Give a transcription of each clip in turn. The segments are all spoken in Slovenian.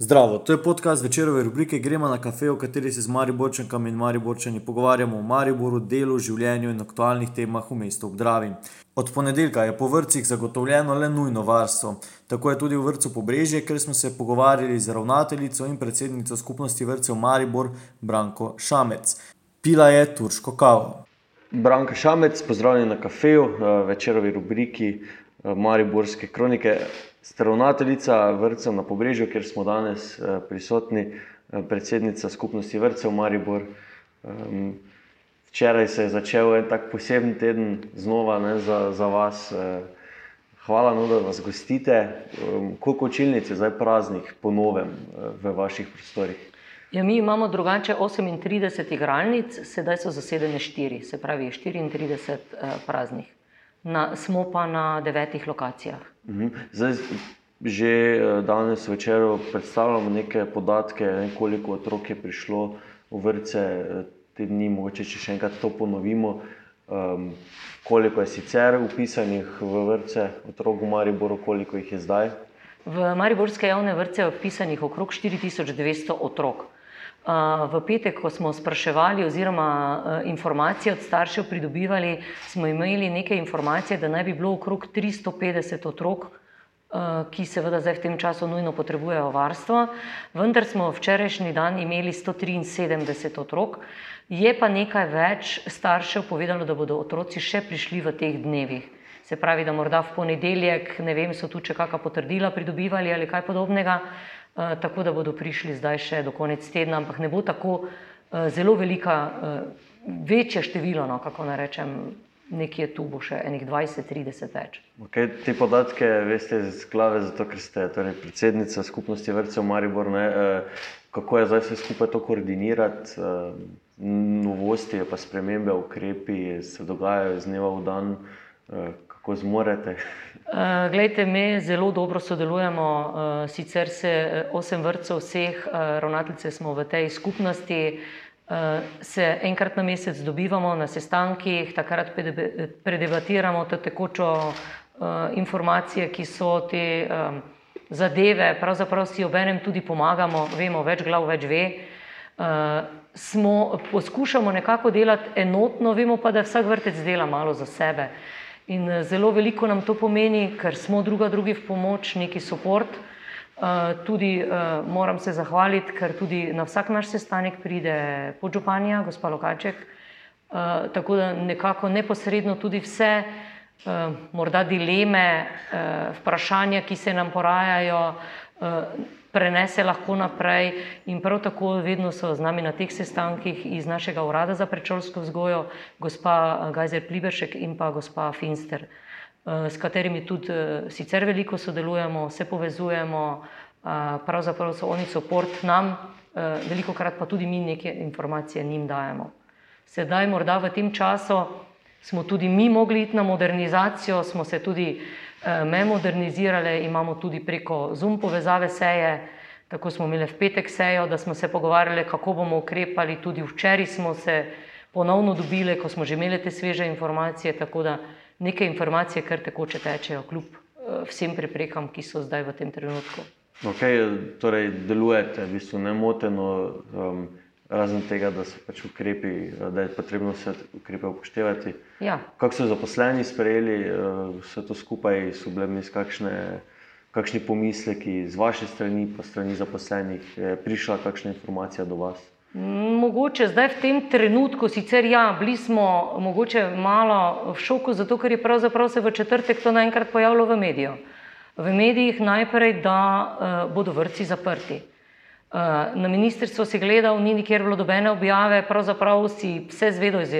Zdravo, to je podcast večerove rubrike Gremo na kafe, v kateri se z Mariborčankami in Mariborčani pogovarjamo o Mariboru, delu, življenju in aktualnih temah v mestu Obdravi. Od ponedeljka je po vrtcih zagotovljeno le nujno varstvo. Tako je tudi v vrtu Pobrežje, ker smo se pogovarjali z ravnateljico in predsednico skupnosti vrtcev Maribor, Branko Šamec. Pila je turško kavo. Branko Šamec, pozdravljen na kafeju, večerovi rubriki Mariborske kronike. Ravnateljica vrtcev na Pobrežju, kjer smo danes eh, prisotni, eh, predsednica skupnosti vrtcev Maribor. Včeraj se je začel en tak poseben teden znova ne, za, za vas. Eh, hvala, no, da nas gostite. Koliko učilnic je zdaj praznih po novem v vaših prostorih? Ja, mi imamo drugače 38 igralnic, sedaj so zasedene 4, se pravi 34 praznih na, smo pa na devetih lokacijah. Mhm. Zdaj, že eh, danes večer predstavljamo neke podatke, koliko otrok je prišlo v vrtce eh, te dni, mogoče če še enkrat to ponovimo. Um, koliko je sicer upisanih v vrtce otrok v Mariboru, koliko jih je zdaj? V Mariborske javne vrtce je upisanih okrog 4200 otrok. V petek, ko smo spraševali oziroma informacije od staršev pridobivali, smo imeli nekaj informacije, da naj bi bilo okrog 350 otrok, ki seveda zdaj v tem času nujno potrebujejo varstvo, vendar smo včerajšnji dan imeli 173 otrok, je pa nekaj več staršev povedalo, da bodo otroci še prišli v teh dnevih. Se pravi, da morda v ponedeljek, ne vem, so tu če kakšna potrdila pridobivali ali kaj podobnega, tako da bodo prišli zdaj še do konec tedna, ampak ne bo tako uh, zelo velika, uh, večje število, no, kako naj rečem, nekje tu bo še enih 20-30 več. Okay, te podatke veste iz glave, zato ker ste torej, predsednica skupnosti vrtcev Maribor. Ne, kako je zdaj vse skupaj to koordinirati? Novosti, pa spremembe, ukrepi se dogajajo iz dneva v dan. Kako zmorete? Uh, glejte, mi zelo dobro sodelujemo, uh, sicer se eh, osem vrtcev vseh, uh, ravnateljice smo v tej skupnosti, se enkrat na mesec dobivamo na sestankih, takrat predebatiramo te tekočo informacije, ki so te um, zadeve, pravzaprav si obenem tudi pomagamo, vemo, več glav več ve. Smo, poskušamo nekako delati enotno, vemo pa, da vsak vrtec dela malo za sebe. Uh, In eh, zelo veliko nam to pomeni, ker smo druga drugi v pomoč, neki. Uh, eh, tudi uh, moram se zahvaliti, ker tudi na vsak naš sestanek pride podžupanja, gospa Lokaček. Tako da nekako neposredno tudi vse, morda dileme, vprašanja, ki se nam porajajo, prenese lahko naprej in prav tako vedno so z nami na teh sestankih iz našega urada za predšolsko vzgojo, gospa eh, Gajzer Pliberšek in pa gospa Finster, eh, s katerimi tudi eh, sicer veliko sodelujemo, se povezujemo, pravzaprav so oni support nam, veliko krat pa tudi mi neke informacije njim dajemo. Sedaj morda v tem času smo tudi mi mogli iti na modernizacijo, smo se tudi Eh, me modernizirale, imamo tudi preko Zoom povezave seje. Tako smo imeli v petek sejo, da smo se pogovarjali, kako bomo ukrepali. Tudi včeraj smo se ponovno dobili, ko smo že imeli te sveže informacije. Tako da neke informacije kar tekoče tečejo, kljub eh, vsem preprekam, ki so zdaj v tem trenutku. Okay, torej, delujete v bistvu nemoteno. Um razen tega, da so pač ukrepi, da je potrebno vse ukrepe upoštevati. Ja. Kako so zaposleni sprejeli eh, vse to skupaj, so bile mi kakšne, kakšni pomisleki z vaše strani, pa strani zaposlenih, je prišla kakšna informacija do vas? Mogoče zdaj v tem trenutku, sicer ja, bili smo mogoče malo v šoku, zato ker je pravzaprav se v četrtek to naenkrat pojavilo v medijih. V medijih najprej, da uh, bodo vrci zaprti. Eh, na ministrstvu si gledal, ni nikjer bilo dobene objave, pravzaprav si vse zvedel iz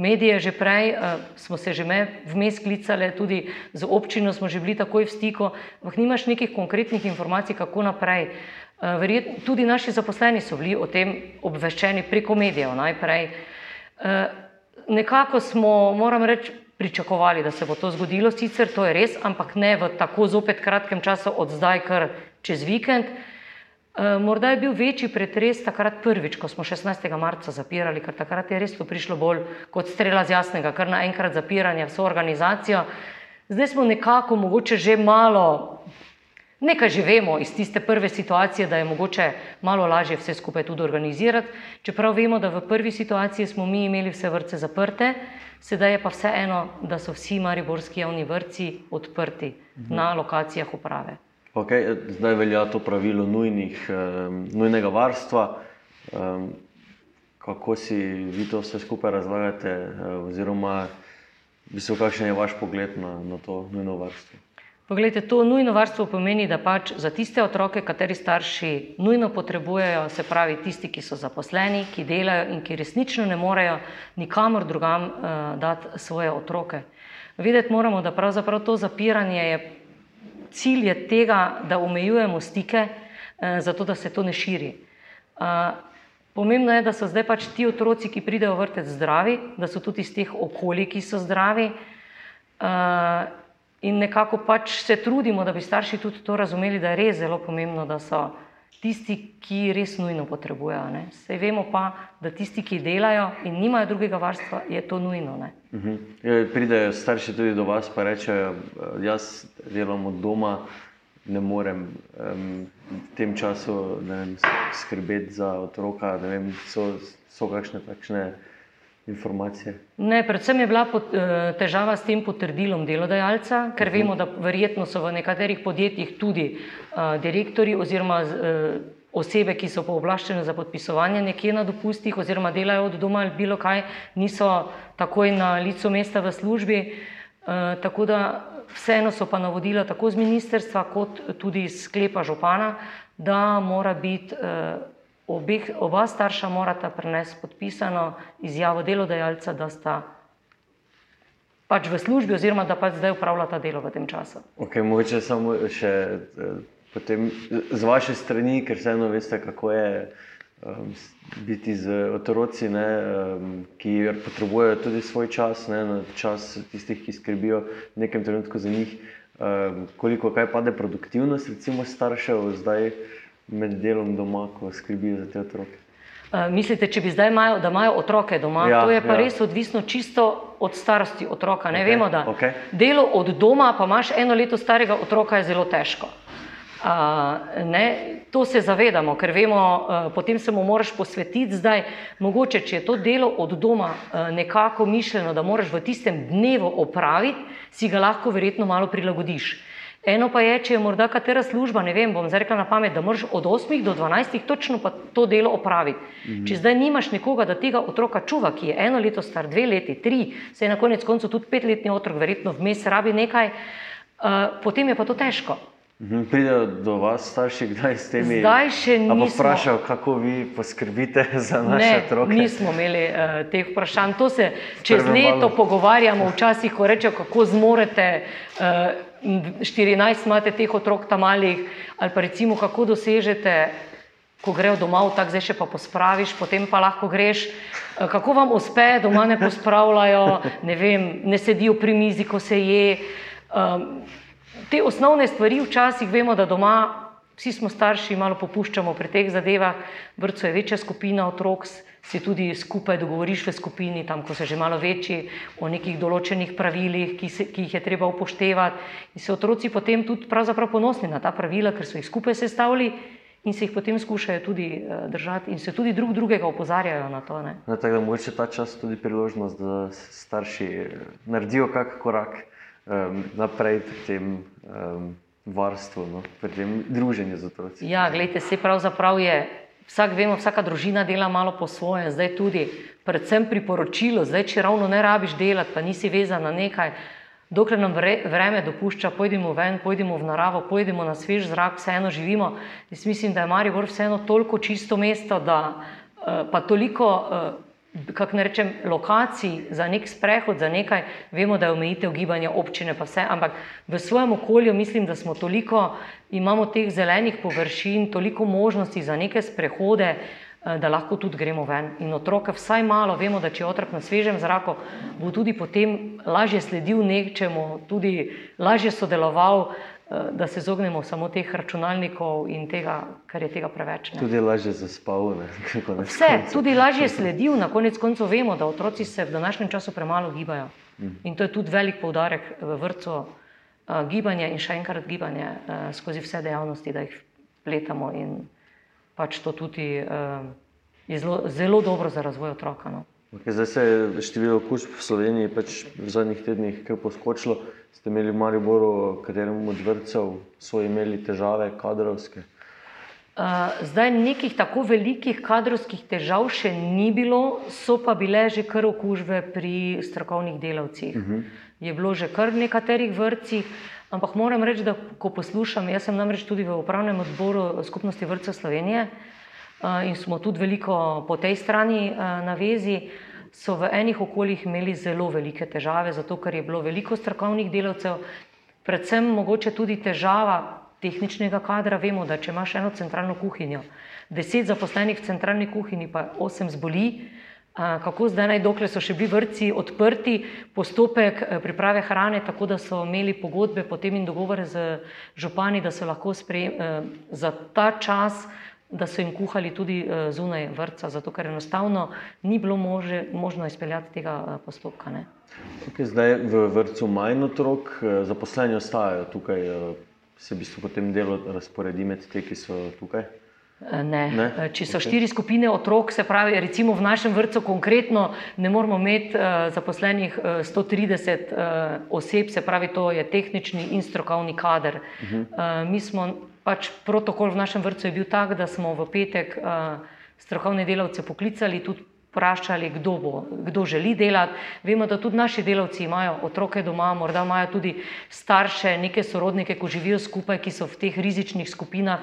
medijev, že prej uh, smo se že vmes klicali, tudi z občino smo že bili takoj v stiku, ampak nimaš nekih konkretnih informacij, kako naprej. Uh, verjet, tudi naši zaposleni so bili o tem obveščeni preko medijev najprej. Nekako smo, moram reči, pričakovali, da se bo to zgodilo, sicer to je res, ampak ne v tako zopet kratkem času od zdaj kar čez vikend. Eh, morda je bil večji pretres takrat prvič, ko smo 16. marca zapirali, ker takrat je res to prišlo bolj kot strela z jasnega, kar naenkrat zapiranje vso organizacijo. Zdaj smo nekako mogoče že malo Nekaj že vemo iz tiste prve situacije, da je mogoče malo lažje vse skupaj tudi organizirati, čeprav vemo, da v prvi situaciji smo mi imeli vse vrtce zaprte, sedaj je pa vseeno, da so vsi mariborski javni vrtci odprti mhm. na lokacijah uprave. Okay, zdaj velja to pravilo nujnih, um, nujnega varstva. Um, kako si vi to vse skupaj razlagate, uh, oziroma bistvo, kakšen je vaš pogled na, na to nujno varstvo? Poglejte, to nujno varstvo pomeni, da pač za tiste otroke, kateri starši nujno potrebujejo, se pravi tisti, ki so zaposleni, ki delajo in ki resnično ne morejo nikamor drugam uh, dati svoje otroke. Videti moramo, da pravzaprav to zapiranje je cilj je tega, da omejujemo stike, uh, zato da se to ne širi. Uh, pomembno je, da so zdaj pač ti otroci, ki pridejo v vrtec zdravi, da so tudi iz teh okolij, ki so zdravi. Uh, In nekako pač se trudimo, da bi starši tudi to razumeli, da je res zelo pomembno, da so tisti, ki res nujno potrebujejo. Sej vemo pa, da tisti, ki delajo in nimajo drugega varstva, je to nujno. Uh -huh. ja, pridejo starši tudi do vas in rečejo, jaz delam od doma, ne morem um, v tem času vem, skrbeti za otroka. Vem, so, so kakšne takšne informacije? Ne, predvsem je bila pot, eh, težava s tem potrdilom delodajalca, ker vemo, da verjetno so v nekaterih podjetjih tudi uh, direktori oziroma uh, osebe, ki so pooblaščene za podpisovanje nekje na dopustih oziroma delajo od doma ali bilo kaj, niso takoj na licu mesta v službi. Uh, tako da vseeno so pa navodila tako z ministerstva kot tudi sklepa župana, da mora biti obeh, oba starša morata prenesti podpisano izjavo delodajalca, da sta pač v službi, oziroma da pač zdaj upravljata delo v tem času. Okay, mogoče samo še eh, potem, z vaše strani, ker vseeno veste, kako je. Um, biti z otroci, ne, um, ki potrebujejo tudi svoj čas, ne, čas tistih, ki skrbijo v nekem trenutku za njih, um, koliko kaj pade produktivnost, recimo staršev, zdaj uh, med delom doma, ko skrbijo za te otroke. Uh, mislite, če bi zdaj imeli, da imajo otroke doma, ja, to je pa ja. res odvisno čisto od starosti otroka. Ne okay, vemo, da okay. delo od doma, pa imaš eno leto starega otroka, je zelo težko. Uh, ne, to se zavedamo, ker vemo, uh, potem se mu moraš posvetiti zdaj. Mogoče, če je to delo od doma uh, nekako mišljeno, da moraš v tistem dnevu opraviti, si ga lahko verjetno malo prilagodiš. Eno pa je, če je morda katera služba, ne vem, bom zdaj rekla na pamet, da moraš od 8 do 12 točno pa to delo opraviti. Mm -hmm. Če zdaj nimaš nekoga, da tega otroka čuva, ki je eno leto star, dve leti, tri, se je na konec koncu tudi petletni otrok, verjetno vmes rabi nekaj, uh, potem je pa to težko. Mhm, Pridejo do vas starši, kdaj s temi? Zdaj še nismo. Ampak vprašajo, kako vi poskrbite za naše ne, otroke? Nismo imeli uh, teh vprašanj. To se čez leto malo. pogovarjamo, včasih, ko rečejo, kako zmorete. Uh, 14 imate teh otrok tam malih, ali pa recimo kako dosežete, ko grejo domov, tako zdaj še pa pospraviš, potem pa lahko greš. Eh, kako vam uspe, doma ne pospravljajo, ne, vem, ne sedijo pri mizi, ko se je. Um, te osnovne stvari včasih vemo, da doma vsi smo starši, malo popuščamo pri teh zadevah, vrtco je večja skupina otrok se tudi skupaj dogovoriš v skupini, tam, ko se že malo večji, o nekih določenih pravilih, ki, se, ki jih je treba upoštevati. In se otroci potem tudi ponosni na ta pravila, ker so jih skupaj sestavili in se jih potem skušajo tudi uh, držati in se tudi drug drugega opozarjajo na to. Ne, tako da mogoče ta čas tudi priložnost, da starši naredijo kak korak um, naprej pri tem. Um, Varstvo, no, pri tem druženju z otroci. Ja, gledajte, se pravzaprav je Vsak vemo, vsaka družina dela malo po svoje, zdaj tudi, predvsem priporočilo, zdaj če ravno ne rabiš delati, pa nisi vezan na nekaj, dokler nam vreme dopušča, pojdimo ven, pojdimo v naravo, pojdimo na svež zrak, vseeno živimo. Jaz mislim, da je Maribor vseeno toliko čisto mesto, da eh, pa toliko eh, kako ne rečem, lokacij za nek sprehod, za nekaj, vemo, da je omejitev gibanja občine, pa vse, ampak v svojem okolju mislim, da smo toliko, imamo teh zelenih površin, toliko možnosti za neke sprehode, eh, da lahko tudi gremo ven. In otroke vsaj malo, vemo, da če je otrok na svežem zraku, bo tudi potem lažje sledil nečemu, tudi lažje sodeloval. Eh, da se izognemo samo teh računalnikov in tega, kar je tega preveč. Ne. Tudi lažje zaspal. Vse, tudi lažje sledil. Na konec koncev vemo, da otroci se v današnjem času premalo gibajo. Mhm. In to je tudi velik poudarek v vrtu, gibanje in še enkrat gibanje skozi vse dejavnosti, da jih pletamo in pač to tudi je zelo, zelo dobro za razvoj otroka. No. Okay, zdaj se je število okužb v Sloveniji pač v zadnjih tednih kar poskočilo. Ste imeli v Mariboru, katerem od vrtcev so imeli težave kadrovske? Uh, zdaj nekih tako velikih kadrovskih težav še ni bilo, so pa bile že kar okužbe pri strokovnih delavcih. Uh -huh. Je bilo že kar v nekaterih vrtcih, ampak moram reči, da ko poslušam, jaz sem namreč tudi v upravnem odboru skupnosti vrtcev Slovenije uh, in smo tudi veliko po tej strani uh, na vezi, so v enih okoljih imeli zelo velike težave, zato ker je bilo veliko strokovnih delavcev, predvsem mogoče tudi težava tehničnega kadra. Vemo, da če imaš eno centralno kuhinjo, deset zaposlenih v centralni kuhinji, pa osem zboli. Kako zdaj naj, dokler so še bili vrtci odprti, postopek priprave hrane, tako da so imeli pogodbe potem in dogovore z župani, da so lahko sprejem, za ta čas, da so jim kuhali tudi zunaj vrtca, zato ker enostavno ni bilo može, možno izpeljati tega postopka. Okay, zdaj v vrtu manj otrok, zaposleni ostajajo tukaj se v bistvu potem delo razporedi med te, ki so tukaj? Eh, ne. ne. Eh, če so okay. štiri skupine otrok, se pravi, recimo v našem vrtu konkretno ne moramo imeti uh, zaposlenih uh, 130 uh, oseb, se pravi, to je tehnični in strokovni kader. Uh -huh. uh, mi smo pač protokol v našem vrtu je bil tak, da smo v petek uh, strokovne delavce poklicali, tudi vprašali, kdo, bo, kdo želi delati. Vemo, da tudi naši delavci imajo otroke doma, morda imajo tudi starše, neke sorodnike, ki živijo skupaj, ki so v teh rizičnih skupinah.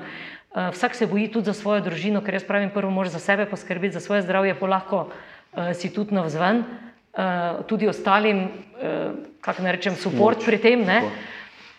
Eh, vsak se boji tudi za svojo družino, ker jaz pravim, prvo moraš za sebe poskrbeti, za svoje zdravje, pa lahko uh, si tudi navzven, uh, tudi ostalim, uh, kako naj rečem, podpor pri tem. Ne?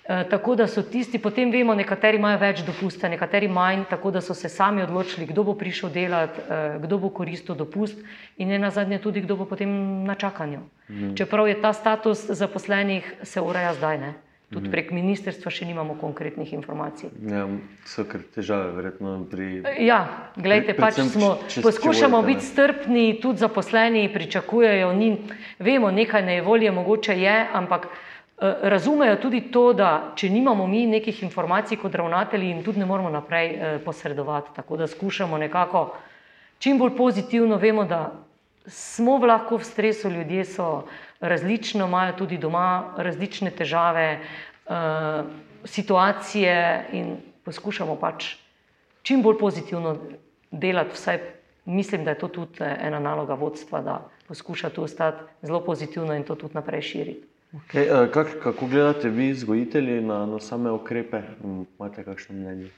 Eh, tako da so tisti, potem vemo, nekateri imajo več dopusta, nekateri manj, tako da so se sami odločili, kdo bo prišel delati, eh, kdo bo koristil dopust in ne nazadnje tudi, kdo bo potem na čakanju. Mhm. Čeprav je ta status zaposlenih, se ureja zdaj. Ne? Tudi mhm. prek ministrstva še nimamo konkretnih informacij. Ja, so kar težave, verjetno pri. Eh, ja, gledajte, pač smo, poskušamo biti strpni, tudi zaposleni pričakujejo. Ni, vemo, nekaj nevolje mogoče je, ampak. Eh, razumejo tudi to, da če nimamo mi nekih informacij kot ravnatelji, jim tudi ne moramo naprej eh, posredovati. Tako da skušamo nekako čim bolj pozitivno, vemo, da smo lahko v stresu, ljudje so različni, imajo tudi doma različne težave, eh, situacije in poskušamo pač čim bolj pozitivno delati. Vsaj mislim, da je to tudi ena naloga vodstva, da poskuša tu ostati zelo pozitivno in to tudi naprej širiti. Okay, uh, kak, kako gledate vi, vzgojitelji, na, na same ukrepe? Imate kakšno mnenje?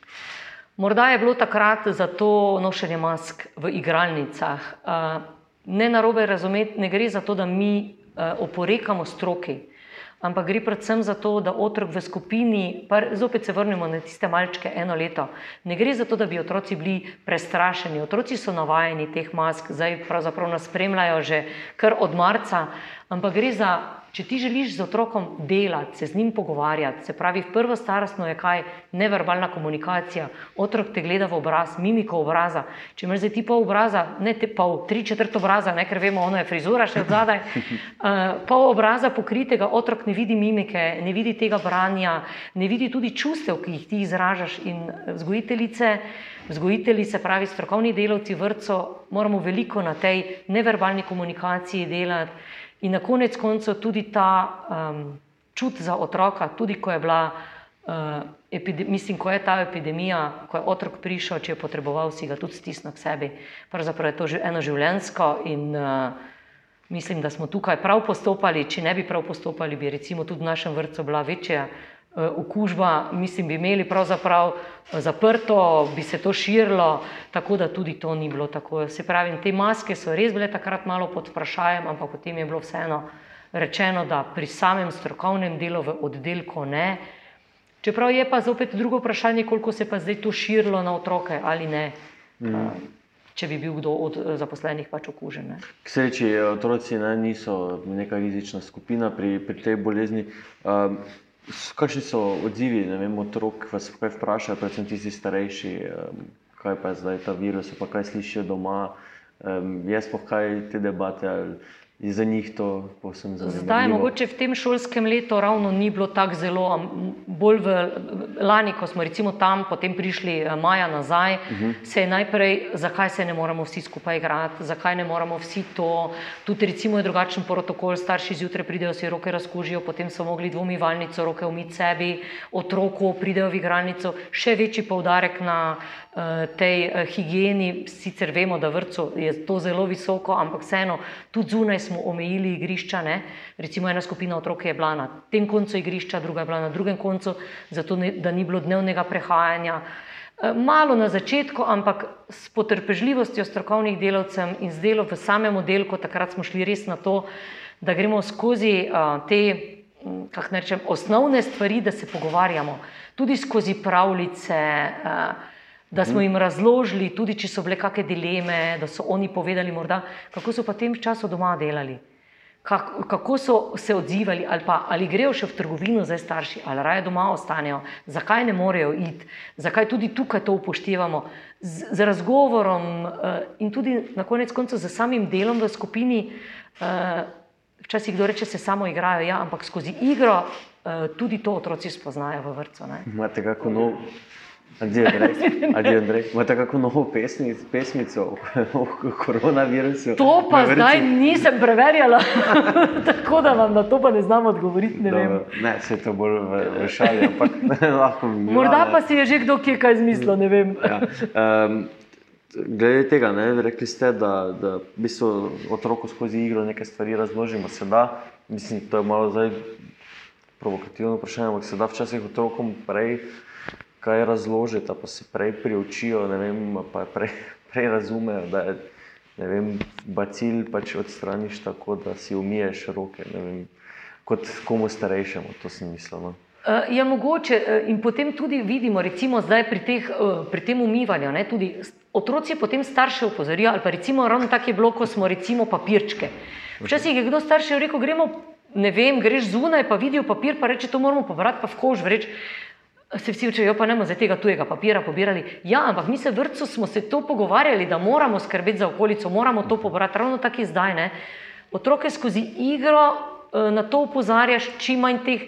Morda je bilo takrat za to nošenje mask v igralnicah. Uh, ne na robe razumeti, ne gre za to, da mi uh, oporekamo stroki, ampak gre predvsem za to, da otrok v skupini, pa zopet se vrnemo na tiste malčke eno leto, ne gre za to, da bi otroci bili prestrašeni. Otroci so navajeni teh mask, zdaj pravzaprav nas spremljajo že kar od marca, ampak gre za Če ti želiš z otrokom delati, se z njim pogovarjati, se pravi, prvo starostno je kaj neverbalna komunikacija, otrok te gleda v obraz, mimiko obraza. Če imaš zdaj ti pol obraza, ne te pol, tri četrt obraza, ne ker vemo, ono je frizura še od zadaj, uh, pol obraza pokritega, otrok ne vidi mimike, ne vidi tega branja, ne vidi tudi čustev, ki jih ti izražaš in vzgojiteljice. Vzgojitelji, se pravi, strokovni delavci vrtcev, moramo veliko na tej neverbalni komunikaciji delati. In na konec koncev tudi ta um, čut za otroka, tudi ko je bila, uh, mislim, ko je ta epidemija, ko je otrok prišel, če je potreboval, si ga tudi stisnil k sebi. Pravzaprav je to že eno življensko in uh, mislim, da smo tukaj prav postopali. Če ne bi prav postopali, bi recimo tudi v našem vrtu bila večja. Eh, okužba, mislim, bi imeli pravzaprav eh, zaprto, bi se to širilo, tako da tudi to ni bilo tako. Se pravi, te maske so res bile takrat malo pod vprašanjem, ampak potem je bilo vseeno rečeno, da pri samem strokovnem delu v oddelku ne. Čeprav je pa zopet drugo vprašanje, koliko se pa zdaj to širilo na otroke ali ne. Mm. Če bi bil kdo od zaposlenih pač okužen. K sreči, otroci ne, niso neka rizična skupina pri, pri tej bolezni. Um, Kakšni so odzivi, ne vem, otrok, vas kaj vprašajo, predvsem tisti starejši, kaj pa je zdaj ta virus, pa kaj slišijo doma, um, jaz pa kaj te debate, ali za njih to posebno zanimivo. Zdaj, mogoče v tem šolskem letu ravno ni bilo tako zelo, bolj v lani, ko smo recimo tam potem prišli eh, maja nazaj, uh Mhm. -huh. se je najprej, zakaj se ne moramo vsi skupaj igrati, zakaj ne moramo vsi to, tudi recimo je drugačen protokol, starši zjutraj pridejo, si roke razkužijo, potem so mogli dvomivalnico, roke umiti sebi, otroku pridejo v igralnico, še večji poudarek na tej uh, higieni, sicer vemo, da vrtcu je to zelo visoko, ampak vseeno tudi zunaj smo omejili igrišča. Ne? Recimo ena skupina otrok je bila na tem koncu igrišča, druga je bila na drugem koncu, zato ne, da ni bilo dnevnega prehajanja. Malo na začetku, ampak s potrpežljivostjo strokovnih delavcev in z delom v samem oddelku, takrat smo šli res na to, da gremo skozi uh, te kako rečem, osnovne stvari, da se pogovarjamo, tudi skozi pravljice. Da smo jim razložili, tudi če so bile kakšne dileme, da so oni povedali, morda, kako so pa v tem času doma delali, kako, kako so se odzivali, ali, pa, ali grejo še v trgovino zdaj starši, ali raje doma ostanejo, zakaj ne morejo iti, zakaj tudi tukaj to upoštevamo. Z, z razgovorom uh, in tudi na konec koncev z samim delom v skupini, uh, včasih kdo reče, se samo igrajo, ja, ampak skozi igro uh, tudi to otroci spoznajo v vrtu. Imate kako nov. Adijo, Andrej. Andrej. Imate kako novo pesmic, pesmico o koronavirusu? To pa zdaj nisem preverjala, tako da vam na to pa ne znam odgovoriti. Ne, Dobro, ne se je to bolj v, v šali, ampak lahko bi. Morda pa si je že kdo kje kaj izmislil, ne vem. Ja. Um, glede tega, ne, rekli ste, da, da v bistvu otroku skozi igro nekaj stvari razložimo. Se da, mislim, to je malo zdaj provokativno vprašanje, ampak se da včasih otrokom prej kaj razložiti, pa se prej priučijo, ne vem, pa prej, prej razumejo, da je ne vem, bacil pač odstraniš tako, da si umiješ roke, ne vem, kot komu starejšemu, to sem mislil. No. Je mogoče in potem tudi vidimo, recimo zdaj pri, teh, pri tem umivanju, ne, tudi otroci potem starše upozorijo, ali pa recimo ravno tako je bilo, ko smo recimo papirčke. Včasih je kdo starše rekel, gremo, ne vem, greš zunaj, pa vidijo papir, pa reče, to moramo pobrati, pa v kož vreč. Se vsi učijo, pa ne bomo za tega tujega papira pobirali. Ja, ampak mi se v vrtu smo se to pogovarjali, da moramo skrbeti za okolico, moramo to pobrati, ravno tako je zdaj. Ne? Otroke skozi igro na to upozarjaš, čim manj teh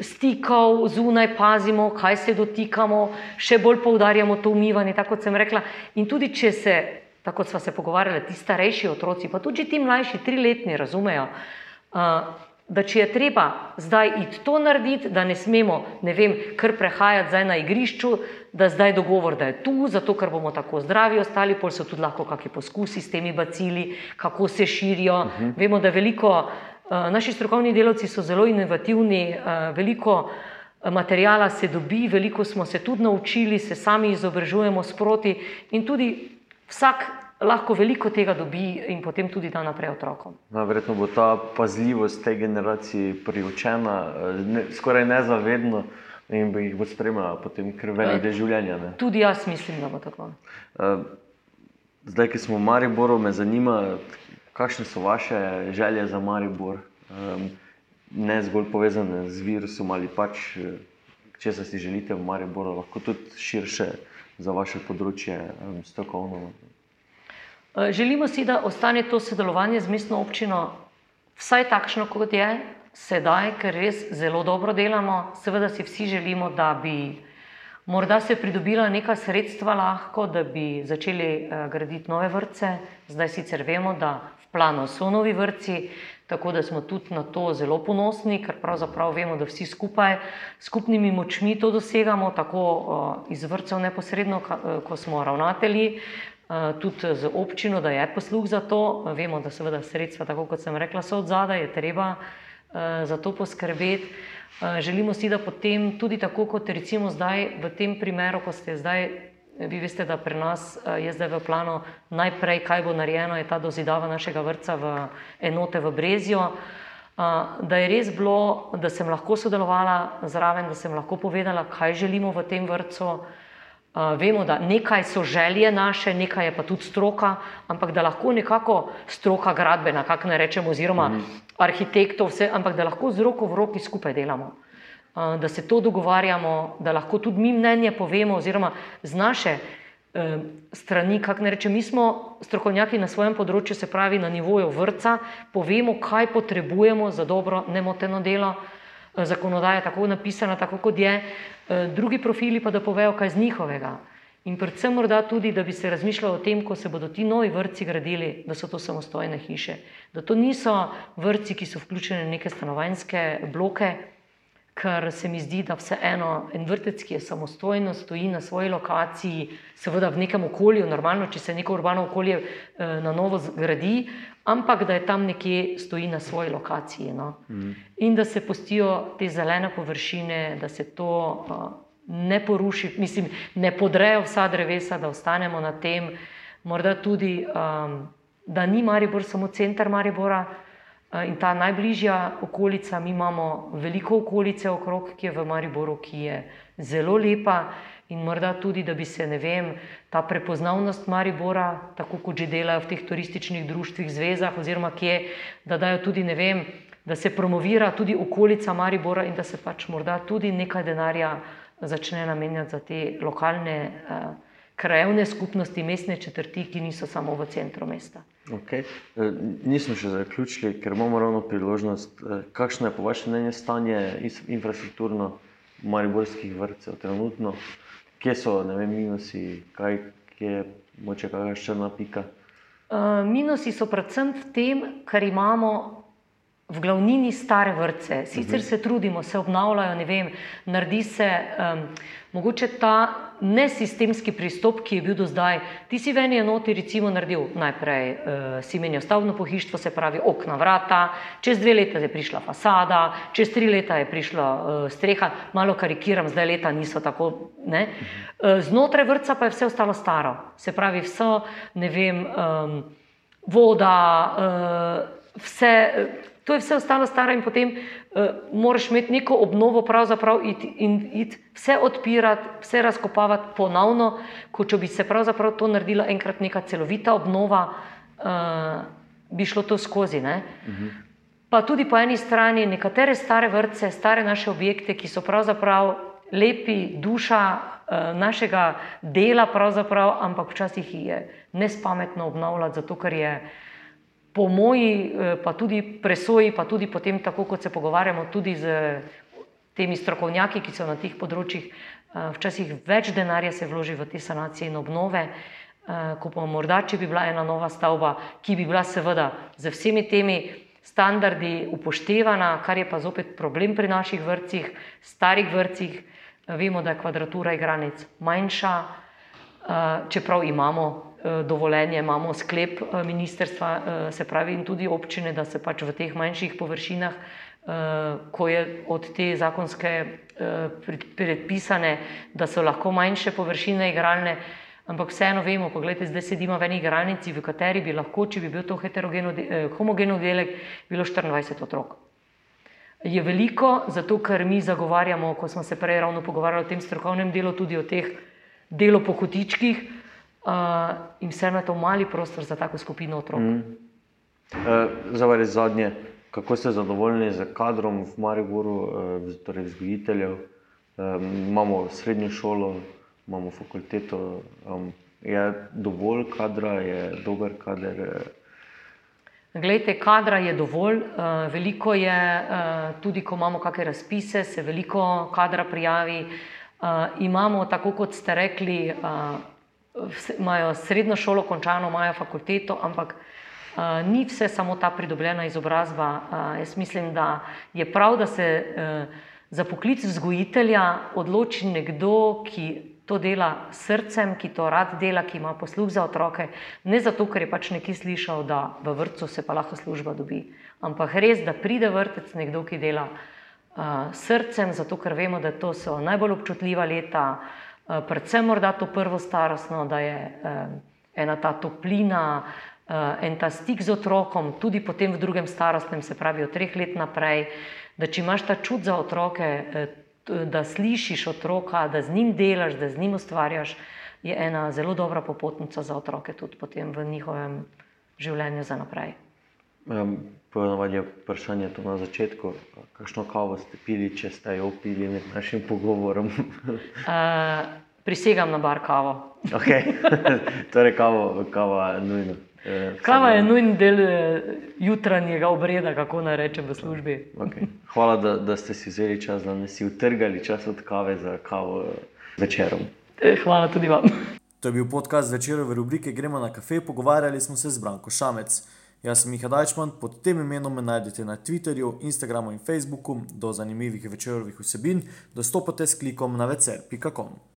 stikov zunaj, pazimo, kaj se dotikamo, še bolj poudarjamo to umivanje, tako kot sem rekla. In tudi če se, tako kot smo se pogovarjali, ti starejši otroci, pa tudi ti mlajši, triletni, razumejo. Uh, da če je treba zdaj iti to narediti, da ne smemo, ne vem, kar prehajati zdaj na igrišču, da zdaj dogovor, da je tu, zato ker bomo tako zdravi ostali, pol so tudi lahko kakšni poskusi s temi bacili, kako se širijo. Uh -huh. Vemo, da veliko, uh, naši strokovni delavci so zelo inovativni, uh, veliko materijala se dobi, veliko smo se tudi naučili, se sami izobražujemo sproti in tudi vsak lahko veliko tega dobi in potem tudi da naprej otrokom. No, verjetno bo ta pazljivost tej generaciji priučena, ne, skoraj nezavedno in bi jih bo spremljala potem kar velik del življenja. Ne? Tudi jaz mislim, da bo tako. Zdaj, ki smo v Mariboru, me zanima, kakšne so vaše želje za Maribor, ne zgolj povezane z virusom ali pač, če se si želite v Mariboru, lahko tudi širše za vaše področje strokovno. Želimo si, da ostane to sodelovanje z mestno občino vsaj takšno, kot je sedaj, ker res zelo dobro delamo. Seveda si vsi želimo, da bi morda se pridobila neka sredstva lahko, da bi začeli graditi nove vrtce. Zdaj sicer vemo, da v planu so novi vrtci, tako da smo tudi na to zelo ponosni, ker pravzaprav vemo, da vsi skupaj s skupnimi močmi to dosegamo, tako iz vrtcev neposredno, ko smo ravnatelji, tudi z občino, da je posluh za to. Vemo, da seveda sredstva, tako kot sem rekla, so od zadaj, je treba za to poskrbeti. Želimo si, da potem tudi tako, kot recimo zdaj v tem primeru, ko ste zdaj, vi veste, da pri nas je zdaj v planu najprej, kaj bo narejeno, je ta dozidava našega vrca v enote v Brezijo. Da je res bilo, da sem lahko sodelovala zraven, da sem lahko povedala, kaj želimo v tem vrtu. Uh, vemo, da nekaj so želje naše, nekaj je pa tudi stroka, ampak da lahko nekako stroka gradbena, kako ne rečemo, oziroma mm arhitektov, vse, ampak da lahko z roko v roki skupaj delamo. Da se to dogovarjamo, da lahko tudi mi mnenje povemo, oziroma z naše strani, kako ne rečem, mi smo strokovnjaki na svojem področju, se pravi na nivoju vrca, povemo, kaj potrebujemo za dobro, nemoteno delo. Zakonodaja je tako napisana, tako kot je, drugi profili pa da povejo, kaj z njihovega. In predvsem morda tudi, da bi se razmišljalo o tem, ko se bodo ti novi vrtci gradili, da so to samostojne hiše. Da to niso vrtci, ki so vključeni v neke stanovanjske bloke, ker se mi zdi, da vseeno en vrtec, ki je samostojno, stoji na svoji lokaciji, seveda v nekem okolju, normalno, če se neko urbano okolje eh, na novo zgradi, ampak da je tam nekje stoji na svoji lokaciji. No? Mm. In da se postijo te zelene površine, da se to. Uh, ne poruši, mislim, ne podrejo vsa drevesa, da ostanemo na tem, morda tudi, um, da ni Maribor samo center Maribora uh, in ta najbližja okolica. Mi imamo veliko okolice okrog, ki je v Mariboru, ki je zelo lepa. In morda tudi, da bi se vem, ta prepoznavnost Maribora, tako kot že delajo v teh turističnih društvih, zvezah, oziroma kje, da dajo tudi, vem, da se promovira tudi okolica Maribora in da se pač morda tudi nekaj denarja začne namenjati za te lokalne uh, krajevne skupnosti, mestne četrti, ki niso samo v centru mesta. Okay. E, nismo še zaključili, ker imamo ravno priložnost. E, kakšno je po vašem mnenju stanje infrastrukturno mariborskih vrtcev trenutno? Kje so vem, minusi, kaj je moče, še ena pika? Uh, minusi so predvsem v tem, ker imamo v glavnini stare vrtce, sicer se trudimo, se obnavljajo, ne vem, naredi se um, mogoče ta nesistemski pristop, ki je bil do zdaj. Ti si v eni enoti, recimo, naredil najprej uh, si menil stavno pohištvo, se pravi okna, vrata, čez dve leta je prišla fasada, čez tri leta je prišla uh, streha, malo karikiram, zdaj leta niso tako. Ne? Uh, znotraj vrca pa je vse ostalo staro, se pravi, vse, ne vem, um, voda, uh, vse. To je vse ostalo staro in potem uh, moraš imeti neko obnovo, pravzaprav iti in it, vse odpirati, vse razkopavati ponovno, kot če bi se pravzaprav to naredila enkrat neka celovita obnova, uh, bi šlo to skozi. Uh -huh. Pa tudi po eni strani nekatere stare vrtce, stare naše objekte, ki so pravzaprav lepi, duša uh, našega dela, ampak včasih jih je nespametno obnavljati, zato ker je po moji, eh, pa tudi presoji, pa tudi potem, tako kot se pogovarjamo tudi z temi strokovnjaki, ki so na teh področjih, eh, včasih več denarja se vloži v te sanacije in obnove, eh, kot pa morda, če bi bila ena nova stavba, ki bi bila seveda z vsemi temi standardi upoštevana, kar je pa zopet problem pri naših vrtcih, starih vrtcih. Vemo, da je kvadratura igranec manjša, čeprav imamo dovoljenje, imamo sklep eh, ministerstva, eh, se pravi, in tudi občine, da se pač v teh manjših površinah, ko je od te zakonske predpisane, da so lahko manjše površine igralne. Ampak vseeno vemo, pogledajte, zdaj sedimo v eni igralnici, v kateri bi lahko, če bi bil to homogeno delek, bilo 24 otrok. Je veliko, zato ker mi zagovarjamo, ko smo se prej ravno pogovarjali o tem strokovnem delu, tudi o teh delu po kotičkih, uh, in vseeno je to mali prostor za tako skupino otrok. Mm. Uh, Zavedaj zadnje, kako ste zadovoljni z kadrom v Mariboru, uh, torej vzgojiteljev. Um, imamo srednjo šolo, imamo fakulteto. Um, je dovolj kadra, je dober kader. Glejte, kadra je dovolj, uh, veliko je, uh, tudi ko imamo kakšne razpise, se veliko kadra prijavi. Uh, imamo, tako kot ste rekli, imajo srednjo šolo končano, imajo fakulteto, ampak uh, ni vse samo ta pridobljena izobrazba. Uh, jaz mislim, da je prav, da se uh, za poklic vzgojitelja odloči nekdo, ki to dela srcem, ki to rad dela, ki ima posluh za otroke, ne zato, ker je pač nekaj slišal, da v vrtu se pa lahko služba dobi, ampak res, da pride vrtec nekdo, ki dela uh, srcem, zato ker vemo, da to so najbolj občutljiva leta. Eh, predvsem morda to prvo starostno, da je eh, ena ta toplina, eh, en ta stik z otrokom, tudi potem v drugem starostnem, se pravi od treh let naprej, da če imaš ta čut za otroke, da slišiš otroka, da z njim delaš, da z njim ustvarjaš, je ena zelo dobra popotnica za otroke tudi potem v njihovem življenju za naprej. Um, Ponovadi je vprašanje to na začetku, kakšno kavo ste pili, če ste jo pili med našim pogovorom. uh, prisegam na bar kavo. Okay. torej, kavo, kava je nujno. Eh, kava je nujen del eh, jutranjega obreda, kako naj rečem v službi. Okay. Hvala, da, da ste si vzeli čas, da ste si utrgali čas od kave za kavo večerom. Hvala tudi vam. To je bil podcast večerove rubrike Gremo na kafe. Pogovarjali smo se z Branko Šamec. Jaz sem Miha Dajčman, pod tem imenom me najdete na Twitterju, Instagramu in Facebooku. Do zanimivih večerovih vsebin dostopate s klikom na večer.com.